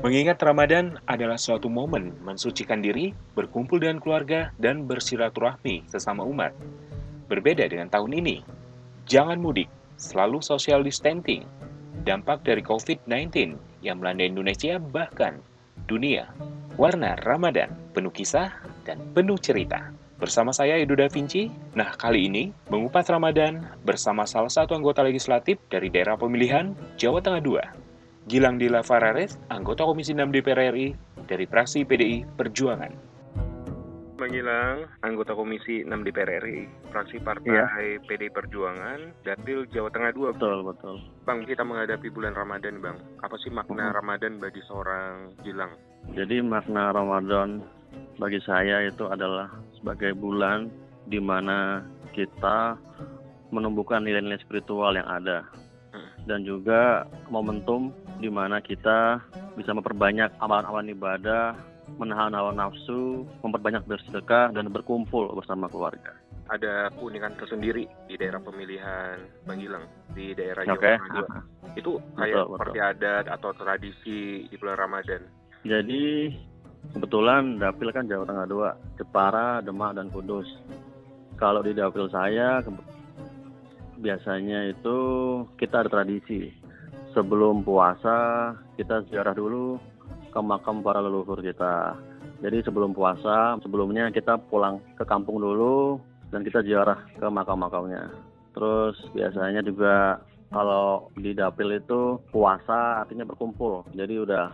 Mengingat Ramadan adalah suatu momen mensucikan diri, berkumpul dengan keluarga, dan bersilaturahmi sesama umat. Berbeda dengan tahun ini, jangan mudik, selalu social distancing, dampak dari COVID-19 yang melanda Indonesia bahkan dunia. Warna Ramadan, penuh kisah dan penuh cerita. Bersama saya Edo Da Vinci. Nah, kali ini mengupas Ramadan bersama salah satu anggota legislatif dari daerah pemilihan Jawa Tengah II, Gilang Dila Farares, anggota Komisi 6 DPR RI dari fraksi PDI Perjuangan. Bang Gilang, anggota Komisi 6 DPR RI, fraksi Partai Iya. PDI Perjuangan, Dapil Jawa Tengah 2. Betul, betul. Bang, kita menghadapi bulan Ramadan, Bang. Apa sih makna Mhm. Ramadan bagi seorang Gilang? Jadi makna Ramadan bagi saya itu adalah sebagai bulan di mana kita menumbuhkan nilai-nilai spiritual yang ada Hmm. dan juga momentum di mana kita bisa memperbanyak amalan-amalan ibadah, menahan hawa nafsu, memperbanyak bersedekah dan berkumpul bersama keluarga. Ada keunikan tersendiri di daerah pemilihan Bang Gilang, di daerah Jawa 2. Itu kayak Betul, seperti adat atau tradisi di bulan Ramadan. Jadi kebetulan dapil kan Jawa Tengah 2, Jepara, Demak dan Kudus. Kalau di dapil saya biasanya itu kita ada tradisi. Sebelum puasa kita ziarah dulu ke makam para leluhur kita. Jadi sebelum puasa, sebelumnya kita pulang ke kampung dulu dan kita ziarah ke makam-makamnya. Terus biasanya juga kalau di dapil itu puasa artinya berkumpul. Jadi udah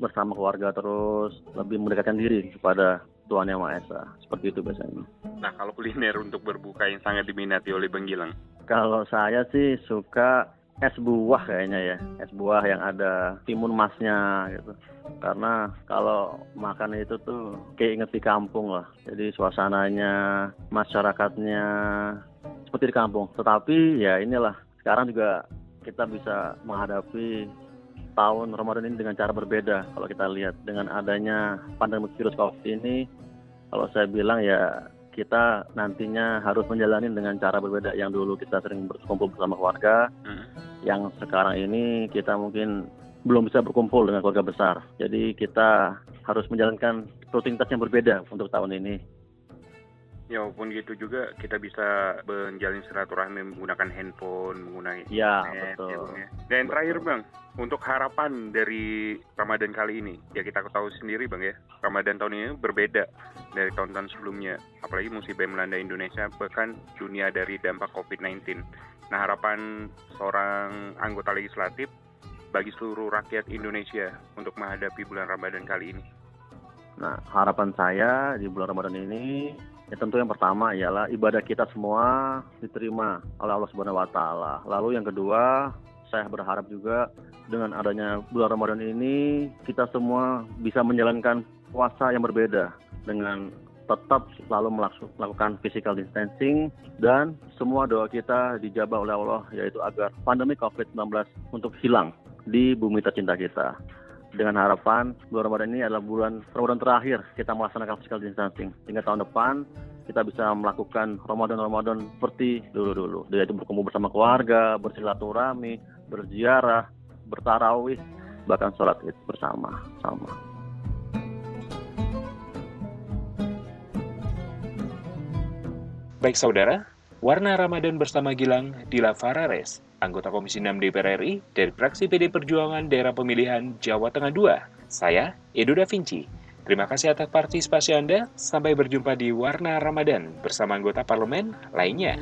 bersama keluarga terus lebih mendekatkan diri kepada Tuhan Yang Maha Esa. Seperti itu biasanya. Nah, kalau kuliner untuk berbuka yang sangat diminati oleh Bang Gilang. Kalau saya sih suka es buah kayaknya ya. Es buah yang ada timun masnya gitu. Karena kalau makan itu tuh kayak inget di kampung lah. Jadi suasananya, masyarakatnya seperti di kampung. Tetapi ya inilah sekarang juga kita bisa menghadapi tahun Ramadan ini dengan cara berbeda. Kalau kita lihat dengan adanya pandemi virus COVID ini, kalau saya bilang ya kita nantinya harus menjalani dengan cara berbeda. Yang dulu kita sering berkumpul bersama keluarga, Hmm. Yang sekarang ini kita mungkin belum bisa berkumpul dengan keluarga besar. Jadi kita harus menjalankan rutinitas yang berbeda untuk tahun ini. Ya walaupun gitu juga kita bisa menjalin silaturahmi menggunakan handphone, menggunakan Ya, internet, betul. ya, ya. Dan terakhir Bang, untuk harapan dari Ramadan kali ini, ya kita ketahui sendiri Bang ya, Ramadan tahun ini berbeda dari tahun-tahun sebelumnya, apalagi musibah yang melanda Indonesia, bahkan dunia dari dampak COVID-19. Nah harapan seorang anggota legislatif bagi seluruh rakyat Indonesia untuk menghadapi bulan Ramadan kali ini. Nah, harapan saya di bulan Ramadan ini ya tentu yang pertama ialah ibadah kita semua diterima oleh Allah Subhanahu wa taala. Lalu yang kedua, saya berharap juga dengan adanya bulan Ramadan ini kita semua bisa menjalankan puasa yang berbeda dengan tetap selalu melakukan physical distancing dan semua doa kita dijabah oleh Allah yaitu agar pandemi COVID-19 untuk hilang di bumi tercinta kita dengan harapan bulan Ramadan ini adalah bulan Ramadan terakhir kita melaksanakan physical distancing. Hingga tahun depan kita bisa melakukan Ramadan-Ramadan seperti dulu-dulu. Yaitu berkumpul bersama keluarga, bersilaturahmi, berziarah, bertarawih, bahkan sholat id bersama. Baik saudara, Warna Ramadan bersama Gilang Dila Farares, anggota Komisi 6 DPR RI dari fraksi PD Perjuangan daerah pemilihan Jawa Tengah II. Saya, Edo Da Vinci. Terima kasih atas partisipasi Anda. Sampai berjumpa di Warna Ramadan bersama anggota parlemen lainnya.